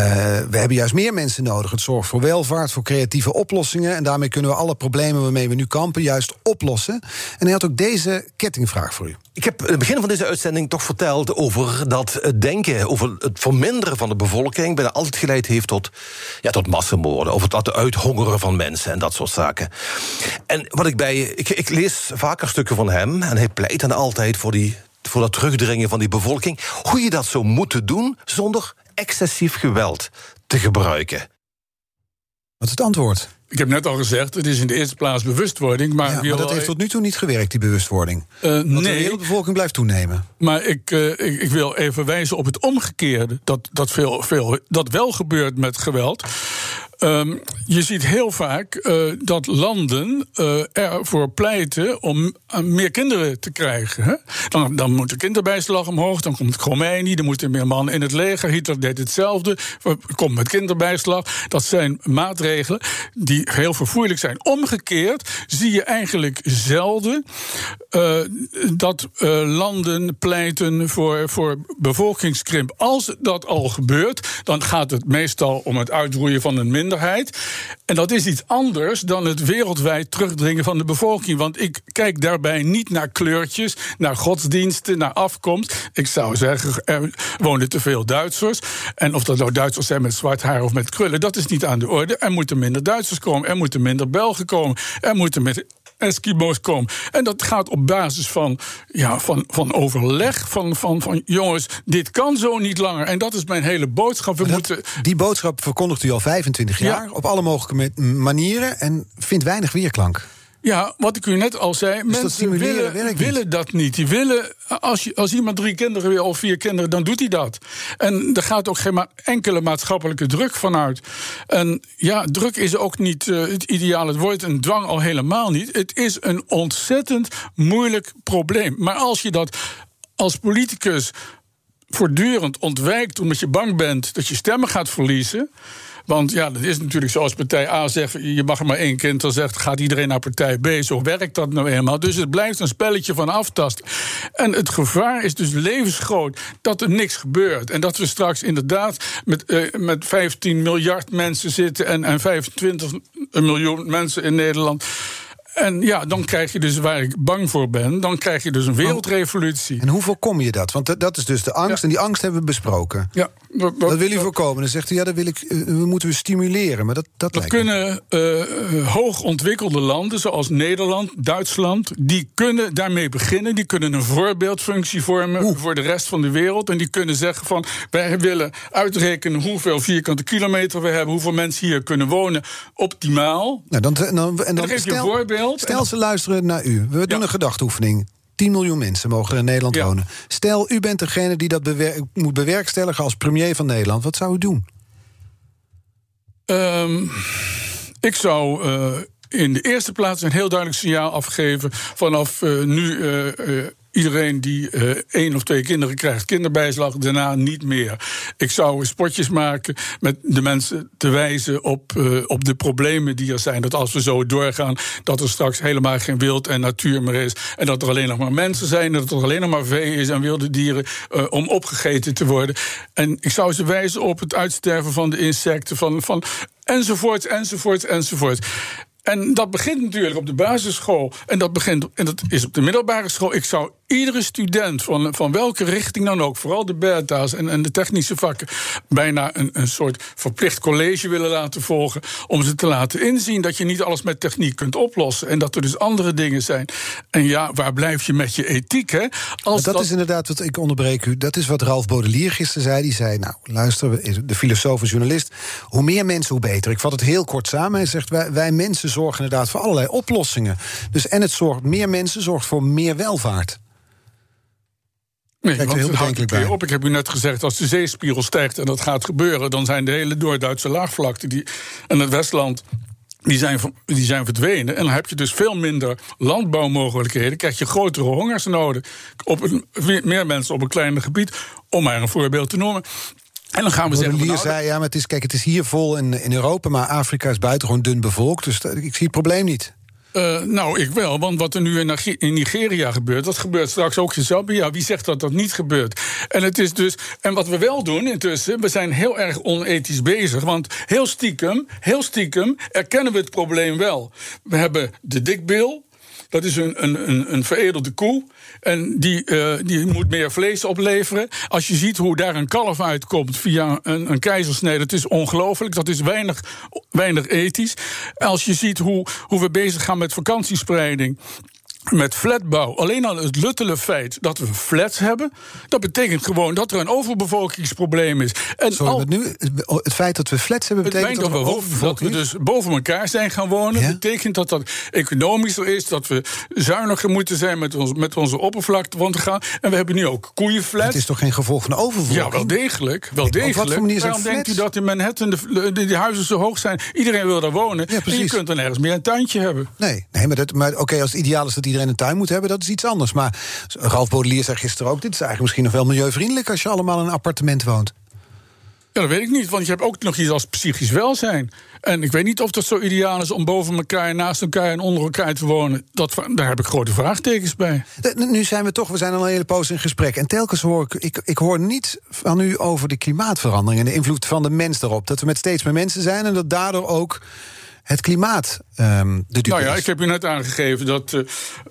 Speaker 1: we hebben juist meer mensen nodig. Het zorgt voor welvaart, voor creatieve oplossingen... en daarmee kunnen we alle problemen waarmee we nu kampen... juist oplossen. En hij had ook deze kettingvraag voor u.
Speaker 5: Ik heb in het begin van deze uitzending toch verteld over dat het denken over het verminderen van de bevolking bijna altijd geleid heeft tot, ja, tot massamoorden, of het uithongeren van mensen en dat soort zaken. En wat ik bij. Ik, ik lees vaker stukken van hem en hij pleit dan altijd voor, die, voor dat terugdringen van die bevolking. Hoe je dat zou moeten doen zonder excessief geweld te gebruiken.
Speaker 1: Wat is het antwoord?
Speaker 2: Ik heb net al gezegd, het is in de eerste plaats bewustwording. Maar,
Speaker 1: Ja, maar dat heeft tot nu toe niet gewerkt, die bewustwording.
Speaker 2: Eh,
Speaker 1: Want de
Speaker 2: nee,
Speaker 1: wereldbevolking blijft toenemen.
Speaker 2: maar ik, eh, ik, ik wil even wijzen op het omgekeerde. Dat, dat, veel, veel, dat wel gebeurt met geweld. Ehm, je ziet heel vaak eh, dat landen eh, ervoor pleiten om eh, meer kinderen te krijgen. Hè? Dan, dan moet de kinderbijslag omhoog, dan komt Khomeini, dan moeten meer mannen in het leger. Hitler deed hetzelfde, komt met kinderbijslag. Dat zijn maatregelen die heel vervoerlijk zijn. Omgekeerd zie je eigenlijk zelden dat landen pleiten voor, voor bevolkingskrimp. Als dat al gebeurt, dan gaat het meestal om het uitroeien van een minderheid. En dat is iets anders dan het wereldwijd terugdringen van de bevolking. Want ik kijk daarbij niet naar kleurtjes, naar godsdiensten, naar afkomst. Ik zou zeggen, er wonen te veel Duitsers. En of dat nou Duitsers zijn met zwart haar of met krullen, dat is niet aan de orde. Er moeten minder Duitsers komen, er moeten minder Belgen komen, er moeten met Eskimo's komen. En dat gaat op basis van, ja, van, van overleg. Van, van, van jongens, dit kan zo niet langer. En dat is mijn hele boodschap. We
Speaker 1: Dat-
Speaker 2: moeten.
Speaker 1: Die boodschap verkondigt u al 25 jaar
Speaker 2: Ja.
Speaker 1: op alle mogelijke manieren en vindt weinig weerklank.
Speaker 2: Ja, wat ik u net al zei,
Speaker 1: dat
Speaker 2: mensen willen, willen dat niet. Die willen, als, je, als iemand drie kinderen wil of vier kinderen, dan doet hij dat. En er gaat ook geen ma- enkele maatschappelijke druk vanuit. En ja, druk is ook niet eh, het ideale woord en dwang al helemaal niet. Het is een ontzettend moeilijk probleem. Maar als je dat als politicus voortdurend ontwijkt omdat je bang bent dat je stemmen gaat verliezen. Want ja, dat is natuurlijk zoals partij A zegt: je mag maar één kind. Dan zegt gaat iedereen naar partij B. Zo werkt dat nou eenmaal. Dus het blijft een spelletje van aftasten. En het gevaar is dus levensgroot dat er niks gebeurt. En dat we straks inderdaad met, eh, met 15 miljard mensen zitten en, en 25 miljoen mensen in Nederland. En ja, dan krijg je dus waar ik bang voor ben, dan krijg je dus een wereldrevolutie.
Speaker 1: En hoe voorkom je dat? Want dat- is dus de angst,
Speaker 2: Ja.
Speaker 1: en die angst hebben we besproken.
Speaker 2: Ja, dat,
Speaker 1: Dat wil u voorkomen. Dan zegt u, ja, dat wil ik, eh, we moeten we stimuleren. Maar dat, dat,
Speaker 2: Dat kunnen eh, eh, hoog ontwikkelde landen zoals Nederland, Duitsland, die kunnen daarmee beginnen. Die kunnen een voorbeeldfunctie vormen voor de rest van de wereld. En die kunnen zeggen van wij willen uitrekenen hoeveel vierkante kilometer we hebben, hoeveel mensen hier kunnen wonen, optimaal.
Speaker 1: Nou, dan, en dan, en dan,
Speaker 2: geef je een
Speaker 1: stel, Stel ze luisteren naar u. We doen een gedachteoefening. 10 miljoen mensen mogen in Nederland wonen. Stel, u bent degene die dat bewer- moet bewerkstelligen als premier van Nederland. Wat zou u doen?
Speaker 2: Ehm, ik zou eh, in de eerste plaats een heel duidelijk signaal afgeven. Vanaf eh, nu eh, iedereen die eh, één of twee kinderen krijgt, kinderbijslag, daarna niet meer. Ik zou spotjes maken met de mensen te wijzen op, eh, op de problemen die er zijn. Dat als we zo doorgaan, dat er straks helemaal geen wild en natuur meer is. En dat er alleen nog maar mensen zijn, en dat er alleen nog maar vee is en wilde dieren eh, om opgegeten te worden. En ik zou ze wijzen op het uitsterven van de insecten, van, van enzovoort, enzovoort, enzovoort. En dat begint natuurlijk op de basisschool. En dat, begint, en dat is op de middelbare school. Ik zou iedere student van, van welke richting dan ook, vooral de beta's en, en de technische vakken, bijna een, een soort verplicht college willen laten volgen. Om ze te laten inzien dat je niet alles met techniek kunt oplossen. En dat er dus andere dingen zijn. En ja, waar blijf je met je ethiek? Hè?
Speaker 1: Als dat, is inderdaad wat ik onderbreek u. Dat is wat Ralf Baudelaire gisteren zei. Die zei: Nou, luister, de filosoof en journalist. Hoe meer mensen, hoe beter. Ik vat het heel kort samen. Hij zegt: wij, wij mensen zorgen inderdaad voor allerlei oplossingen. Dus en het zorgt meer mensen zorgt voor meer welvaart.
Speaker 2: Nee, Kijk, want het houdt bij. op. Ik heb u net gezegd, als de zeespiegel stijgt en dat gaat gebeuren... dan zijn de hele Noord-Duitse laagvlakte die, en het Westland die zijn, die zijn verdwenen. En dan heb je dus veel minder landbouwmogelijkheden. krijg je grotere hongersnoden. Op een, meer mensen op een kleiner gebied, om maar een voorbeeld te noemen. En dan gaan we zeggen.
Speaker 1: Nou, zei, ja, maar het is, kijk, het is hier vol in, in Europa, maar Afrika is buitengewoon dun bevolkt. Dus ik zie het probleem niet.
Speaker 2: Uh, nou, ik wel, want wat er nu in Nigeria gebeurt, dat gebeurt straks ook in Zambia. Wie zegt dat dat niet gebeurt? En het is dus, en wat we wel doen intussen, we zijn heel erg onethisch bezig, want heel stiekem, heel stiekem erkennen we het probleem wel. We hebben de dikbil, dat is een, een, een veredelde koe. En die, uh, die moet meer vlees opleveren. Als je ziet hoe daar een kalf uitkomt via een, een keizersnede, dat is ongelooflijk. Dat is weinig, weinig ethisch. Als je ziet hoe, hoe we bezig gaan met vakantiespreiding met flatbouw. Alleen al het luttele feit dat we flats hebben, dat betekent gewoon dat er een overbevolkingsprobleem is.
Speaker 1: En Sorry, al, nu, het feit dat we flats hebben, betekent
Speaker 2: dat,
Speaker 1: dat,
Speaker 2: we, overbevolking dat we dus boven elkaar zijn gaan wonen. Ja? betekent dat dat economischer is, dat we zuiniger moeten zijn met, ons, met onze oppervlakte want te gaan. En we hebben nu ook koeienflats.
Speaker 1: Het is toch geen gevolg van overbevolking?
Speaker 2: Ja, wel degelijk. Wel degelijk. Op wat voor manier Waarom denkt u dat in Manhattan de, de, huizen zo hoog zijn? Iedereen wil daar wonen. Ja, en je kunt dan ergens meer een tuintje hebben.
Speaker 1: Nee, nee maar, dat, maar oké, als het ideaal is dat iedereen een tuin moet hebben, dat is iets anders. Maar Ralf Baudelaire zei gisteren ook: dit is eigenlijk misschien nog wel milieuvriendelijk als je allemaal in een appartement woont.
Speaker 2: Ja, dat weet ik niet, want je hebt ook nog iets als psychisch welzijn. En ik weet niet of dat zo ideaal is om boven elkaar, naast elkaar en onder elkaar te wonen. Dat, daar heb ik grote vraagtekens bij.
Speaker 1: Nu zijn we toch, we zijn al een hele poos in gesprek. En telkens hoor ik, ik, ik hoor niet van u over de klimaatverandering en de invloed van de mens daarop. Dat we met steeds meer mensen zijn en dat daardoor ook het klimaat um, de
Speaker 2: Nou ja, ik heb u net aangegeven dat,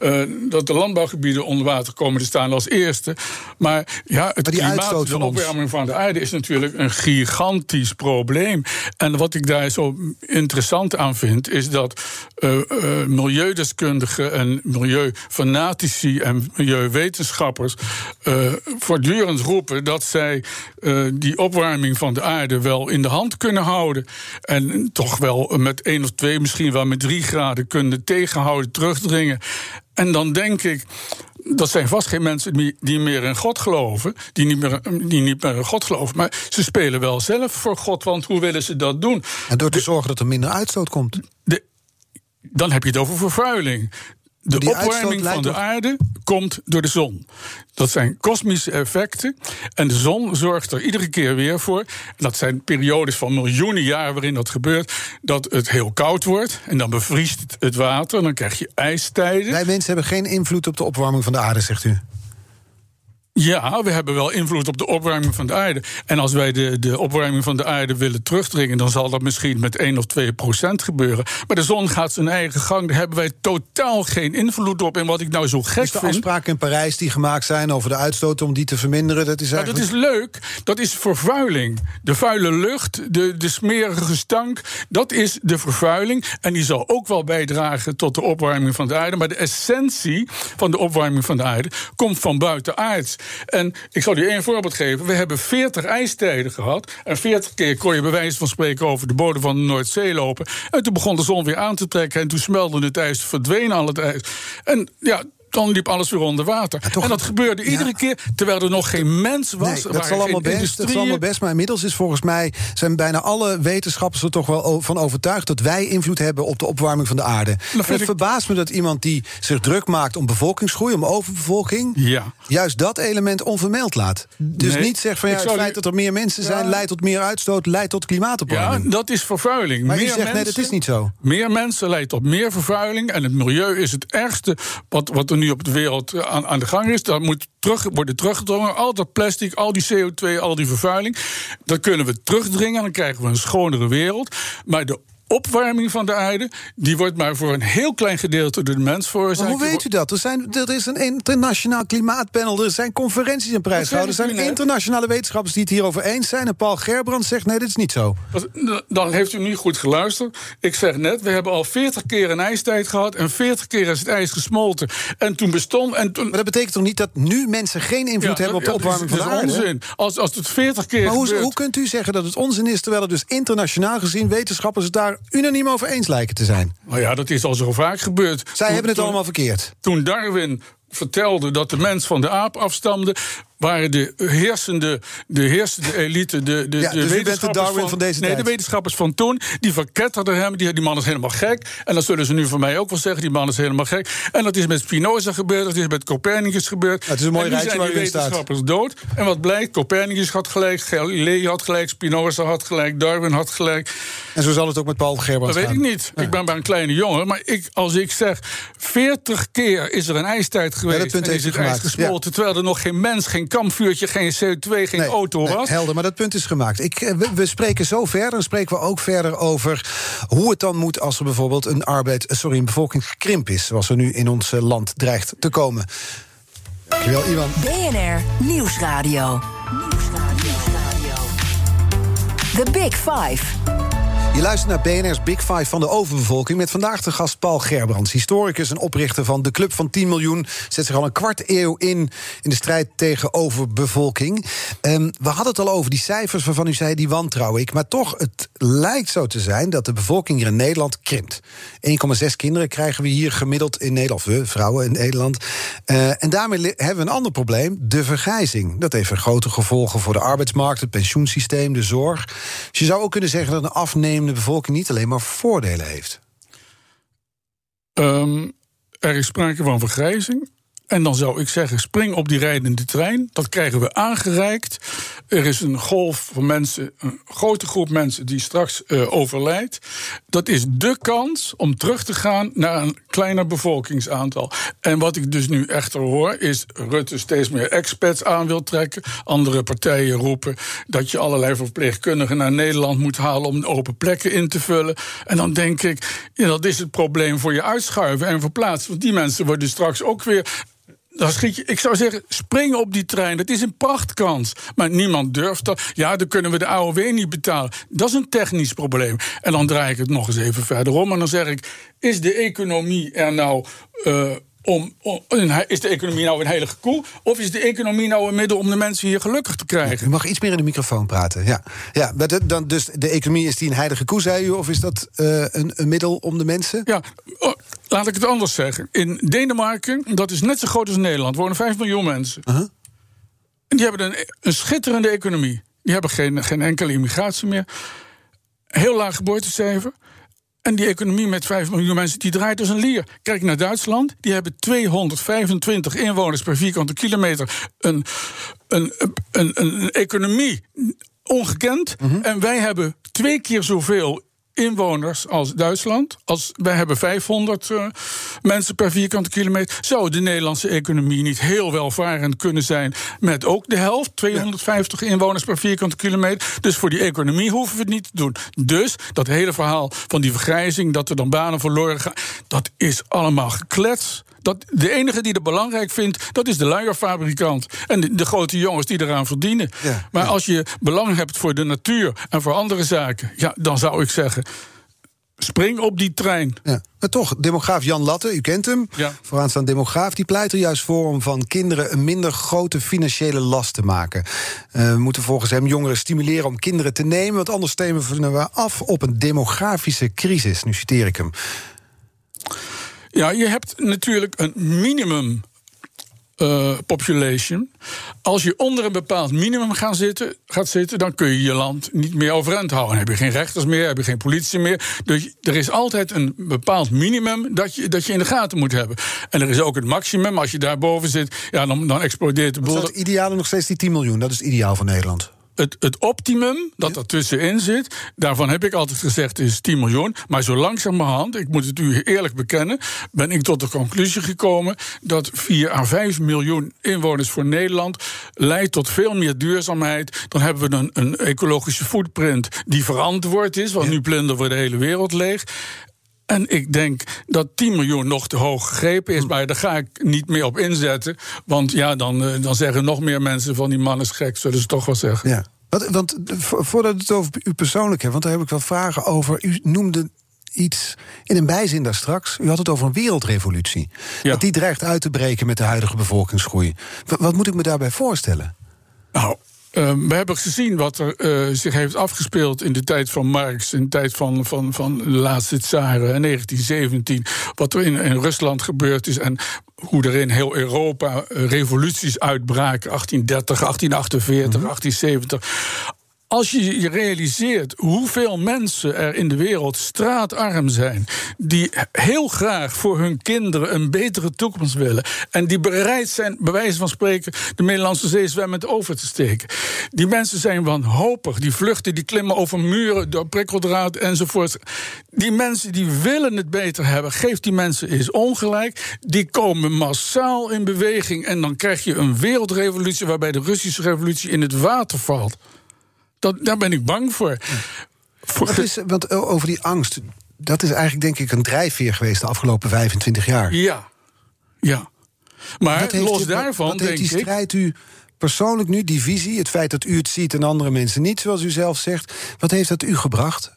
Speaker 2: uh, dat de landbouwgebieden onder water komen te staan als eerste. Maar ja, het klimaat,
Speaker 1: de
Speaker 2: opwarming van de aarde is natuurlijk een gigantisch probleem. En wat ik daar zo interessant aan vind, is dat uh, uh, milieudeskundigen en milieufanatici en milieuwetenschappers voortdurend roepen dat zij die opwarming van de aarde wel in de hand kunnen houden. En toch wel met één of twee, misschien wel met drie graden kunnen tegenhouden, terugdringen. En dan denk ik, dat zijn vast geen mensen die meer in God geloven, die niet meer, die niet meer in God geloven, maar ze spelen wel zelf voor God, want hoe willen ze dat doen?
Speaker 1: En door te zorgen dat er minder uitstoot komt.
Speaker 2: De, dan heb je het over vervuiling. De opwarming van de aarde komt door de zon. Dat zijn kosmische effecten. En de zon zorgt er iedere keer weer voor. Dat zijn periodes van miljoenen jaar waarin dat gebeurt. Dat het heel koud wordt. En dan bevriest het water. En dan krijg je ijstijden.
Speaker 1: Wij mensen hebben geen invloed op de opwarming van de aarde, zegt u.
Speaker 2: Ja, we hebben wel invloed op de opwarming van de aarde. En als wij de, de opwarming van de aarde willen terugdringen, dan zal dat misschien met 1 of 2 procent gebeuren. Maar de zon gaat zijn eigen gang. Daar hebben wij totaal geen invloed op. En wat ik nou zo gek
Speaker 1: dus
Speaker 2: de
Speaker 1: vind. afspraken in Parijs die gemaakt zijn over de uitstoot om die te verminderen, dat is eigenlijk.
Speaker 2: dat is leuk. Dat is vervuiling. De vuile lucht, de, de smerige stank, dat is de vervuiling. En die zal ook wel bijdragen tot de opwarming van de aarde. Maar de essentie van de opwarming van de aarde komt van buitenaards. En ik zal u één voorbeeld geven. We hebben 40 ijstijden gehad. En 40 keer kon je bij wijze van spreken over de bodem van de Noordzee lopen. En toen begon de zon weer aan te trekken. En toen smelde het ijs, verdween al het ijs. En ja, dan liep alles weer onder water. en dat gebeurde iedere keer terwijl er nog geen mens was.
Speaker 1: Nee, dat, zal allemaal best, dat zal allemaal best. Maar inmiddels is volgens mij zijn bijna alle wetenschappers er toch wel van overtuigd dat wij invloed hebben op de opwarming van de aarde. Het verbaast me dat iemand die zich druk maakt om bevolkingsgroei, om overbevolking, ja. juist dat element onvermeld laat. Dus niet zegt van ja, het feit dat er meer mensen zijn leidt tot meer uitstoot, leidt tot klimaatopwarming.
Speaker 2: Ja, dat is vervuiling.
Speaker 1: Maar meer zegt mensen, nee, dat is niet zo.
Speaker 2: Meer mensen leidt tot meer vervuiling. En het milieu is het ergste wat, wat er nu op de wereld aan, aan de gang is. Dat moet terug, worden teruggedrongen. Al dat plastic, al die CO2, al die vervuiling. Dat kunnen we terugdringen. Dan krijgen we een schonere wereld. Maar de opwarming van de aarde, die wordt maar voor een heel klein gedeelte door de mens veroorzaakt.
Speaker 1: Maar hoe weet u dat? Er, zijn, er is een internationaal klimaatpanel, er zijn conferenties en prijshouders, er zijn internationale wetenschappers die het hierover eens zijn. En Paul Gerbrand zegt: nee, dit is niet zo.
Speaker 2: Dan heeft u niet goed geluisterd. Ik zeg net, we hebben al 40 keer een ijstijd gehad en 40 keer is het ijs gesmolten. En toen bestond. En toen...
Speaker 1: Maar dat betekent toch niet dat nu mensen geen invloed hebben op de opwarming van de aarde?
Speaker 2: Onzin. Als, als het 40 keer.
Speaker 1: Maar hoe,
Speaker 2: gebeurt...
Speaker 1: hoe kunt u zeggen dat het onzin is, terwijl er dus internationaal gezien wetenschappers het daar unaniem over eens lijken te zijn?
Speaker 2: Nou ja, dat is al zo vaak gebeurd.
Speaker 1: Zij
Speaker 2: Toen-
Speaker 1: hebben het
Speaker 2: toen-
Speaker 1: allemaal verkeerd.
Speaker 2: Toen Darwin vertelde dat de mens van de aap afstamde, waren de heersende, de heersende elite, de, de,
Speaker 1: Ja,
Speaker 2: de
Speaker 1: dus de
Speaker 2: wetenschappers
Speaker 1: Darwin van deze
Speaker 2: nee,
Speaker 1: tijd.
Speaker 2: de wetenschappers van toen, die verketterden hem, die, die man is helemaal gek. En dat zullen ze nu van mij ook wel zeggen, die man is helemaal gek. En dat is met Spinoza gebeurd, dat is met Copernicus gebeurd.
Speaker 1: het is een mooi rijtje waar
Speaker 2: die
Speaker 1: u in staat.
Speaker 2: wetenschappers dood. En wat blijkt, Copernicus had gelijk, Galilei had gelijk, Spinoza had gelijk, Darwin had gelijk.
Speaker 1: En zo zal het ook met Paul Gerbrand
Speaker 2: Dat weet ik niet. Ik ben maar een kleine jongen. Maar ik, als ik zeg, 40 keer is er een ijstijd geweest...
Speaker 1: dat punt
Speaker 2: en is het ijs gesmolten... terwijl er nog geen mens, geen kampvuurtje, geen CO2, geen
Speaker 1: Nee,
Speaker 2: auto
Speaker 1: nee,
Speaker 2: was.
Speaker 1: helder, maar dat punt is gemaakt. Ik, eh, we, we spreken zo verder. Dan spreken we ook verder over hoe het dan moet als er bijvoorbeeld een arbeid, eh, sorry, een bevolkingskrimp is, zoals er nu in ons eh, land dreigt te komen. Dankjewel, Iwan.
Speaker 4: BNR Nieuwsradio. The Big Five.
Speaker 1: Je luistert naar BNR's Big Five van de overbevolking... met vandaag de gast Paul Gerbrands, historicus en oprichter van de Club van 10 miljoen. Zet zich al een kwart eeuw in in de strijd tegen overbevolking. Ehm, we hadden het al over die cijfers waarvan u zei, die wantrouw ik. Maar toch, het lijkt zo te zijn dat de bevolking hier in Nederland krimpt. 1,6 kinderen krijgen we hier gemiddeld in Nederland, we, vrouwen in Nederland. Eh, en daarmee hebben we een ander probleem, de vergrijzing. Dat heeft grote gevolgen voor de arbeidsmarkt, het pensioensysteem, de zorg. Dus je zou ook kunnen zeggen dat een afnemende bevolking niet alleen maar voordelen heeft.
Speaker 2: Ehm, er is sprake van vergrijzing. En dan zou ik zeggen, spring op die rijdende trein. Dat krijgen we aangereikt. Er is een golf van mensen, een grote groep mensen die straks eh, overlijdt. Dat is de kans om terug te gaan naar een kleiner bevolkingsaantal. En wat ik dus nu echter hoor, is Rutte steeds meer expats aan wil trekken. Andere partijen roepen dat je allerlei verpleegkundigen naar Nederland moet halen om open plekken in te vullen. En dan denk ik, ja, dat is het probleem voor je uitschuiven en verplaatsen. Want die mensen worden straks ook weer dan schiet je, ik zou zeggen, spring op die trein. Dat is een prachtkans. Maar niemand durft dat. Ja, dan kunnen we de AOW niet betalen. Dat is een technisch probleem. En dan draai ik het nog eens even verder om. En dan zeg ik: is de economie er nou. eh, om, om- een- is de economie nou een heilige koe? Of is de economie nou een middel om de mensen hier gelukkig te krijgen?
Speaker 1: U mag iets meer in de microfoon praten. Ja, ja de- dan, dus de economie is die een heilige koe, zei u? Of is dat eh, een, een middel om de mensen?
Speaker 2: Ja, laat ik het anders zeggen. In Denemarken, dat is net zo groot als Nederland, wonen 5 miljoen mensen. En die hebben een, een schitterende economie. Die hebben geen, geen enkele immigratie meer. Heel laag geboortecijfer. En die economie met 5 miljoen mensen, die draait als een lier. Kijk naar Duitsland, die hebben 225 inwoners per vierkante kilometer. Een, een, een, een, een economie ongekend. En wij hebben twee keer zoveel inwoners als Duitsland. Als wij hebben 500 eh, mensen per vierkante kilometer. Zou de Nederlandse economie niet heel welvarend kunnen zijn met ook de helft, 250 inwoners per vierkante kilometer? Dus voor die economie hoeven we het niet te doen. Dus dat hele verhaal van die vergrijzing, dat er dan banen verloren gaan, dat is allemaal geklets. Dat, de enige die het belangrijk vindt, dat is de luierfabrikant. En de, de grote jongens die eraan verdienen.
Speaker 1: Ja,
Speaker 2: maar
Speaker 1: ja.
Speaker 2: als je belang hebt voor de natuur en voor andere zaken, ja, dan zou ik zeggen: spring op die trein.
Speaker 1: Ja. Maar toch, demograaf Jan Latte, u kent hem.
Speaker 2: Ja.
Speaker 1: Vooraanstaand demograaf, die pleit er juist voor om van kinderen een minder grote financiële last te maken. Eh, we moeten volgens hem jongeren stimuleren om kinderen te nemen, want anders stemmen we af op een demografische crisis. Nu citeer ik hem.
Speaker 2: Ja, je hebt natuurlijk een minimum. eh, population. Als je onder een bepaald minimum gaat zitten, gaat zitten, dan kun je je land niet meer overeind houden. Dan heb je geen rechters meer, heb je geen politie meer. Dus er is altijd een bepaald minimum dat je, dat je in de gaten moet hebben. En er is ook een maximum. Als je daarboven zit, ja, dan, dan explodeert de
Speaker 1: Is
Speaker 2: boel.
Speaker 1: dat ideale nog steeds die 10 miljoen? Dat is het ideaal voor Nederland.
Speaker 2: Het, het optimum dat er tussenin zit, daarvan heb ik altijd gezegd is 10 miljoen. Maar zo langzamerhand, ik moet het u eerlijk bekennen, ben ik tot de conclusie gekomen dat 4 à 5 miljoen inwoners voor Nederland leidt tot veel meer duurzaamheid. Dan hebben we een, een ecologische footprint die verantwoord is, want nu plunderen we de hele wereld leeg. En ik denk dat 10 miljoen nog te hoog gegrepen is. Maar daar ga ik niet meer op inzetten. Want ja, dan, eh, dan zeggen nog meer mensen van die man is gek, zullen ze toch wel zeggen.
Speaker 1: Ja. Want, want voordat het over u persoonlijk hebt, want daar heb ik wel vragen over. U noemde iets in een bijzin daar straks. U had het over een wereldrevolutie.
Speaker 2: Ja.
Speaker 1: Dat die dreigt uit te breken met de huidige bevolkingsgroei. Wat, moet ik me daarbij voorstellen?
Speaker 2: Nou, we hebben gezien wat er uh, zich heeft afgespeeld in de tijd van Marx, in de tijd van, van, van de laatste tsaren, in 1917. Wat er in, in Rusland gebeurd is en hoe er in heel Europa uh, revoluties uitbraken, 1830, 1848, mm -hmm. 1870 als je je realiseert hoeveel mensen er in de wereld straatarm zijn, die heel graag voor hun kinderen een betere toekomst willen en die bereid zijn, bij wijze van spreken, de Middellandse Zee zwemmend over te steken. Die mensen zijn wanhopig, die vluchten, die klimmen over muren, door prikkeldraad enzovoort. Die mensen die willen het beter hebben, geef die mensen eens ongelijk. Die komen massaal in beweging en dan krijg je een wereldrevolutie waarbij de Russische revolutie in het water valt. Dat, daar ben ik bang voor.
Speaker 1: voor Wat is, want over die angst, dat is eigenlijk denk ik een drijfveer geweest de afgelopen 25 jaar.
Speaker 2: Ja, ja. Maar los daarvan
Speaker 1: wat
Speaker 2: denk
Speaker 1: heeft die strijd u persoonlijk nu, die visie, het feit dat u het ziet en andere mensen niet, zoals u zelf zegt, wat heeft dat u gebracht?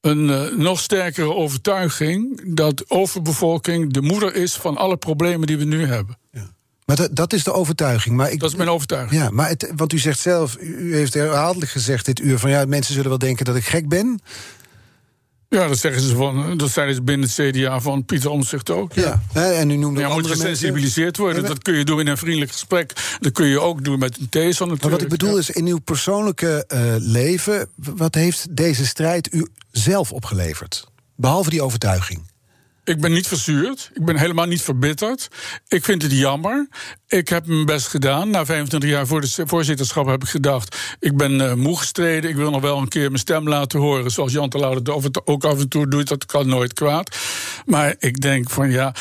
Speaker 2: Een uh, nog sterkere overtuiging dat overbevolking de moeder is van alle problemen die we nu hebben.
Speaker 1: Ja. Maar dat, dat is de overtuiging. Maar ik,
Speaker 2: dat is mijn overtuiging.
Speaker 1: Ja, maar het, want u zegt zelf, u heeft herhaaldelijk gezegd dit uur van ja, mensen zullen wel denken dat ik gek ben.
Speaker 2: Ja, dat zeggen ze van. Dat zeiden ze binnen het CDA van Pieter Omtzigt ook.
Speaker 1: Ja, ja en u noemde
Speaker 2: ja, moet gesensibiliseerd worden. Dat kun je doen in een vriendelijk gesprek. Dat kun je ook doen met een theeson natuurlijk.
Speaker 1: Maar wat ik bedoel is, in uw persoonlijke eh, leven, wat heeft deze strijd u zelf opgeleverd? Behalve die overtuiging.
Speaker 2: Ik ben niet verzuurd. Ik ben helemaal niet verbitterd. Ik vind het jammer. Ik heb mijn best gedaan. Na 25 jaar voor de voorzitterschap heb ik gedacht... ik ben eh, moe gestreden. Ik wil nog wel een keer mijn stem laten horen... zoals Jan Terlouw het ook af en toe doet. Dat kan nooit kwaad. Maar ik denk van ja...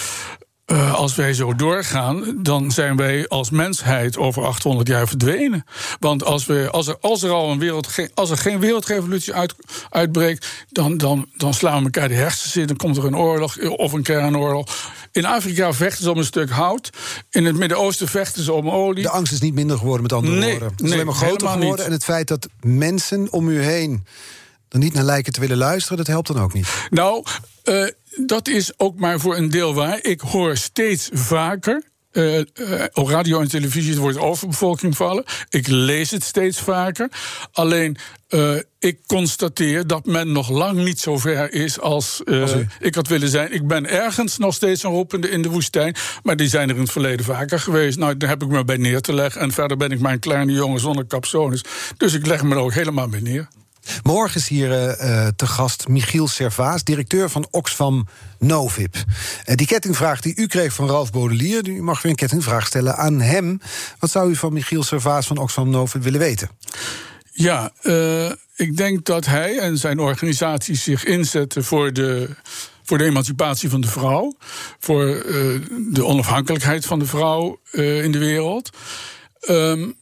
Speaker 2: Uh, als wij zo doorgaan, dan zijn wij als mensheid over 800 jaar verdwenen. Want als, we, als, er, als er al een wereld, als er geen wereldrevolutie uit, uitbreekt, dan, dan, dan slaan we elkaar de hersens in. Dan komt er een oorlog of een kernoorlog. In Afrika vechten ze om een stuk hout. In het Midden-Oosten vechten ze om olie.
Speaker 1: De angst is niet minder geworden, met andere
Speaker 2: Nee,
Speaker 1: woorden. Het is
Speaker 2: nee,
Speaker 1: alleen maar groter geworden.
Speaker 2: niet.
Speaker 1: En het feit dat mensen om u heen er niet naar lijken te willen luisteren, dat helpt dan ook niet.
Speaker 2: Nou, uh, dat is ook maar voor een deel waar. Ik hoor steeds vaker. Uh, uh, op radio en televisie het woord overbevolking vallen. Ik lees het steeds vaker. Alleen uh, ik constateer dat men nog lang niet zo ver is als, als ik had willen zijn. Ik ben ergens nog steeds een roepende in de woestijn. Maar die zijn er in het verleden vaker geweest. Nou, daar heb ik me bij neer te leggen. En verder ben ik mijn kleine jongen zonder capsones. Dus ik leg me er ook helemaal bij neer.
Speaker 1: Morgen is hier uh, te gast Michiel Servaas, directeur van Oxfam Novib. Uh, die kettingvraag die u kreeg van Ralf Baudelier, u mag weer een kettingvraag stellen aan hem. Wat zou u van Michiel Servaas van Oxfam Novib willen weten?
Speaker 2: Ja, ik denk dat hij en zijn organisatie zich inzetten voor de voor de emancipatie van de vrouw, voor de onafhankelijkheid van de vrouw in de wereld. Um,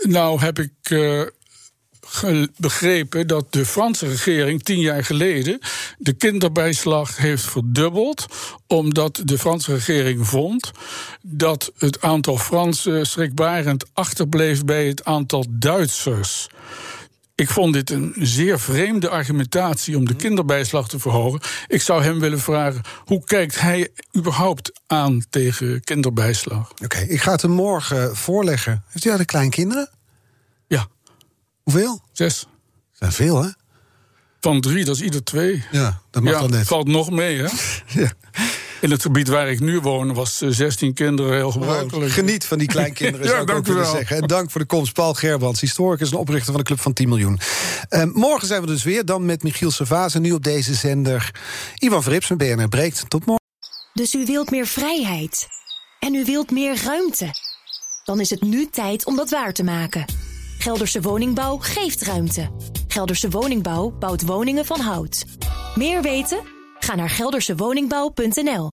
Speaker 2: nou heb ik begrepen dat de Franse regering tien jaar geleden de kinderbijslag heeft verdubbeld, omdat de Franse regering vond dat het aantal Fransen schrikbarend achterbleef bij het aantal Duitsers. Ik vond dit een zeer vreemde argumentatie om de kinderbijslag te verhogen. Ik zou hem willen vragen: hoe kijkt hij überhaupt aan tegen kinderbijslag?
Speaker 1: Oké, okay, ik ga het hem morgen voorleggen. Heeft u de kleinkinderen? Hoeveel?
Speaker 2: Zes.
Speaker 1: Dat zijn veel, hè?
Speaker 2: Van drie, dat is ieder twee.
Speaker 1: Ja, dat mag
Speaker 2: ja,
Speaker 1: dan net.
Speaker 2: valt nog mee, hè?
Speaker 1: ja.
Speaker 2: In het gebied waar ik nu woon was 16 kinderen heel gebruikelijk.
Speaker 1: Oh, geniet van die kleinkinderen,
Speaker 2: ja,
Speaker 1: zou ik ook willen zeggen. En dank voor de komst, Paul Gerbrands, historicus en oprichter van de Club van 10 miljoen. Uh, morgen zijn we dus weer, dan met Michiel Servaas en nu op deze zender Ivan Verrips met BNR Breekt. Tot morgen.
Speaker 6: Dus u wilt meer vrijheid en u wilt meer ruimte. Dan is het nu tijd om dat waar te maken. Gelderse Woningbouw geeft ruimte. Gelderse Woningbouw bouwt woningen van hout. Meer weten? Ga naar geldersewoningbouw.nl.